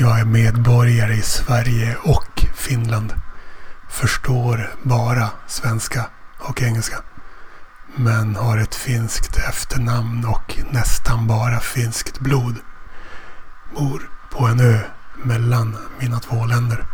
Jag är medborgare i Sverige och Finland. Förstår bara svenska och engelska. Men har ett finskt efternamn och nästan bara finskt blod. Bor på en ö mellan mina två länder.